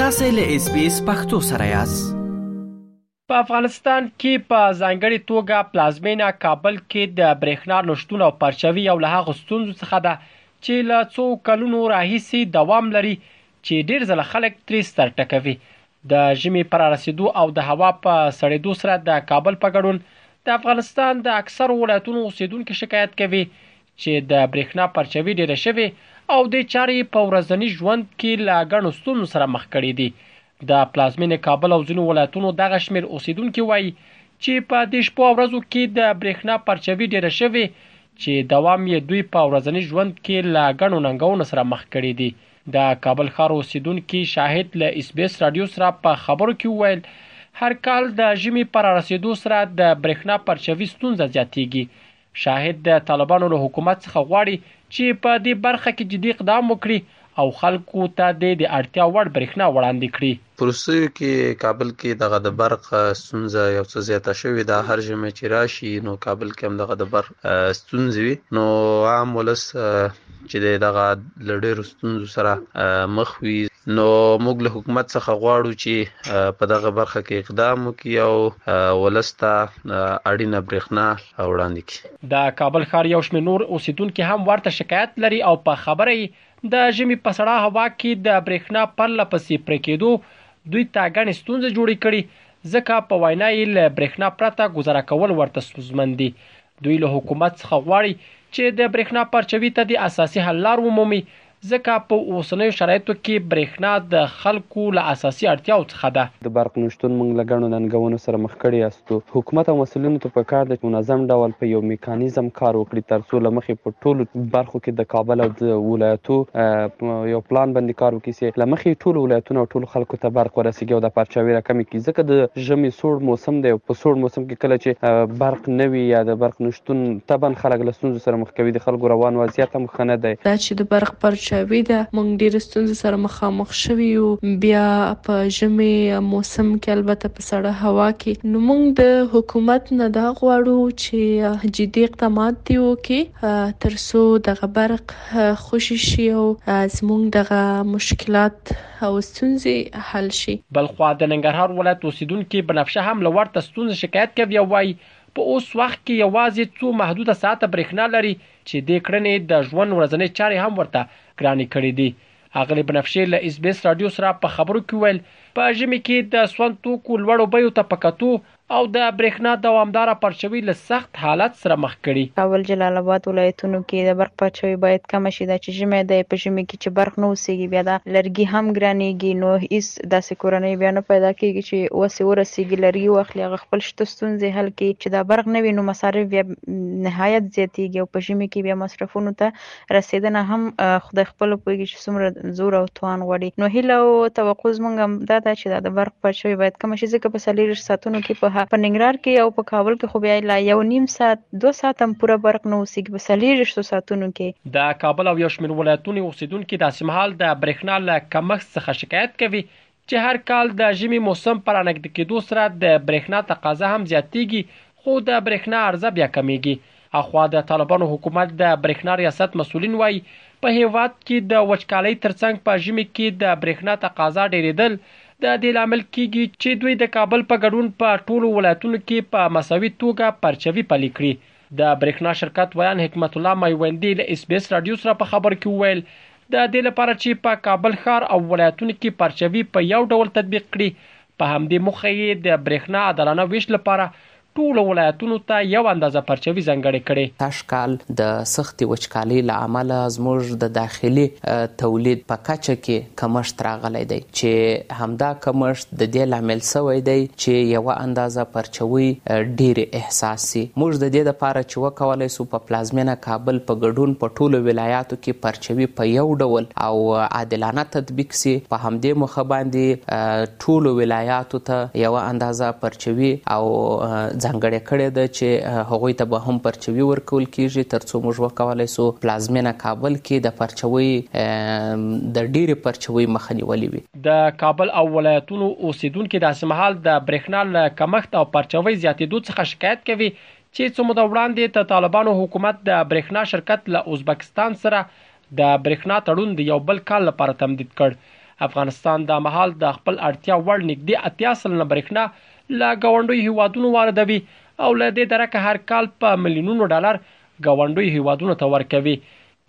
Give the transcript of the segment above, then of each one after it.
تاسو له اس بي اس پختو سره یاست په افغانستان کې په ځانګړي توګه پلازمینه کابل کې د برېښنا نشتون او پرچوي یو له هغو ستونزو څخه ده چې له څو کلونو راهیسې دوام لري چې ډېر ځله خلک ترې سر ټکوي د ژمي پر رسیدو او د هوا په سړېدو سره د کابل په ګډون د افغانستان د اکثرو ولایتونو اوسیدونکو شکایت کوي چې د برېښنا پرچوي ډېره شوې او دې چارې یې په ورځني ژوند کې له ګڼو ستونزو سره مخ کړي دي. د پلازمېنې کابل او ځینو ولایتونو دغه شمېر اوسېدونکي وایي چې په دې شپو او ورځو کې د برېښنا پرچوي ډېره شوې چې دوام یې دوی په ورځني ژوند کې له ګڼو ننګونو سره مخ کړي دي. د کابل ښار اوسېدونکي شاهد له اس بي اس راډیو سره په خبرو کې وویل، هر کال د ژمي په رارسېدو سره د برېښنا پرچوي ستونزه زیاتېږي، شاهد د طالبانو له حکومت څخه غواړي چې په دې برخه کې جدي اقدام وکړي او خلکو ته دې د اړتیا وړ برېښنا وړاندې کړي. په وروستیو کې کابل کې دغه د برق ستونزه یو څه زیاته شوې ده، هر ژمی چې راشي نو کابل کې هم دغه د برق ستونزې وي نو عام ولس چې د دغه له ډېرو ستونزو سره مخ وي نو موږ له حکومت څخه غواړو چې په دغه برخه کې اقدام وکړي او ولسته اړینه برېښنا وړاندې کړي د کابل ښار یو شمېر نور اوسیدونکو هم ورته شکایت لري او په خبره یې د ژمي په سړه هوا کې د برېښنا پرله پسې پرې کېدو دوی ته ګڼې ستونزې جوړې کړي ځکه په وینا یې له برېښنا پرته ګذاره کول ورته ستونزمن دي دوی له حکومت څخه غواړي چې د برېښنا پرچوي ته دې اساسي حل لار ومومي، ځکه په اوسنیو شرایطو کې برېښنا د خلکو له اساسي اړتیاوو څخه ده. د برق نشتون موږ له ګڼو ننګونو سره مخ کړي استو. حکومت او مسؤلینو ته په کار ده چې منظم ډول په یو میکانیزم کار وکړي تر څو له مخې په ټولو برخو کې د کابل او د ولایتو په یو پلان باندې کار وکړي چې له مخې ټولو ولایتونو او ټولو خلکو ته برق ورسیږي او دا پرچاوي راکمې کړي ځکه د ژمي سوړ موسم دی او په سوړ موسم کې کله چې برق نه وي یا د برق نشتون طبعاً خلک له ستونزو سره مخ کوي، د خلکو روان وضعیت هم ښه نه دی. دا چې د برق پرچاوي ده، موږ ډېرې ستونزې سره مخامخ شوي یو، بیا په ژمي موسم کې البته په سړه هوا کې، نو موږ د حکومت نه دا غواړو چې جدي اقدامات دې وکړي تر څو دغه برق خوشې شي او زموږ دغه مشکلات او ستونزې حل شي. بلخوا د ننګرهار ولایت اوسېدونکې بنفشه هم له ورته ستونزې شکایت کوي او وايي، په اوس وخت کې یوازې څو محدوده ساعته برېښنا لري چې دې کړنې د ژوند ورځنۍ چارې هم ورته ګرانې کړې دي. اغلې بنفشې له ایس بي ایس راډیو سره په خبرو کې وویل، په ژمي کې د سون توکو لوړو بیو ته په کتو او د برېښنا دوامداره پرچوي له سخت حالت سره مخ کړي. کابل جلال اباد ولایتونو کې د برق پرچوي باید کمه شي دا چې ژمی دی په ژمي کې چې برق نه اوسېږي بیا دا لرګي هم ګرانېږي نو هېڅ داسې کورنۍ بیا نه پیدا کېږي چې وسې ورسېږي لرګي واخلي هغه خپل شته ستونزې حل کړي چې دا برق نه وي نو مصارف بیا نهایت زیاتېږي او په ژمي کې بیا مصرفونو ته رسیدنه هم خدای خپل پوهیږي چې څومره زور او توان غواړي نو هیله او توقع زمونږ دا ده چې دا د برق پټ شوی باید کوم شي ځکه په سلیری ساتونو کې په په ننګرهار کې او په کابل کې خو بیا لا یو نیم ساعت دوه ساعت هم پوره برق نه اوسېږي په سلیری ساتونو کې د کابل او یو شمېر ولایتونو اوسېدونکي داسې مهال د برېښنا له کمښت څخه شکایت کوي چې هر کال د ژمي موسم په رانږدې کېدو سره د برېښنا تقاضا هم زیاتېږي خو د برېښنا عرضه بیا کمېږي. اخوا د طالبانو حکومت د برېښنا ریاست مسؤلین وايي، په هېواد کې د وچکالۍ ترڅنګ په ژمي کې د برېښنا تقاضا ډېرېدل د دې لامل کېږي چې دوی د کابل په ګډون په ټولو ولایتونو کې په مساوي توګه پرچوي پلي کړي د برېښنا شرکت ویاند حکمت الله میوندي له اس بي اس راډیو سره په خبرو کې وویل، د دې لپاره چې په کابل ښار او ولایتونو کې پرچوي په یو ډول تطبیق کړي، په همدې موخه یې د برېښنا عادلانه وېش لپاره ټولو ولایتونو ته یو اندازه پرچوي ځانګړې کړې. سږ کال د سختې وچکالۍ له امله زموږ د داخلي تولید په کچه کې کمښت راغلی دی چې همدا کمښت د دې لامل شوی دی چې یوه اندازه پر چې وي ډېرې احساس شي. موږ د دې لپاره چې وکولای شو په پلازمېنه کابل په ګډون په ټولو ولایاتو کې پرچوي په یو ډول او عادلانه تطبیق شي، په همدې موخه باندې ټولو ولایاتو ته یوه اندازه پرچوي او ځانګړې کړې ده چې هغوی ته به هم پرچوي ورکول کېږي تر څو موږ وکولای شو پلازمېنه کابل کې د پرچوي د ډېرې پرچوي مخه نیولې وي. د کابل او ولایتونو اوسېدونکي داسې مهال د برېښنا له کمښت او پرچوۍ زیاتېدو څخه شکایت کوي چې څه موده وړاندې د طالبانو حکومت د برېښنا شرکت له ازبکستان سره د برېښنا تړون د یو بل کال لپاره تمدید کړ. افغانستان دا مهال د خپل اړتیا وړ نږدې اتیا سلنه برېښنا له ګاونډیو هېوادونو واردوي او له دې درکه هر کال په میلیونونو ډالر ګاونډیو هېوادونو ته ورکوي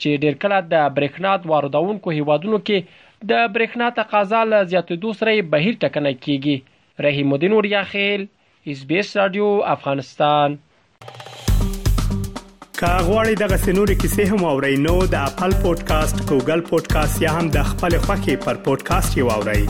چې ډېر کله د برېښنا د واردوونکو هیوادونو کې د برېښنا تقاضا له زیاتېدو سره یې بهیر ټکنی کیږي رحیم الدین وړیاخیل اس بي اس رادیو افغانستان که غواړئ دغه سنوري کیسې هم او رینو د خپل پودکاسټ ګوګل پودکاسټ یا هم د خپل خاكي پر پودکاسټ یو اورئ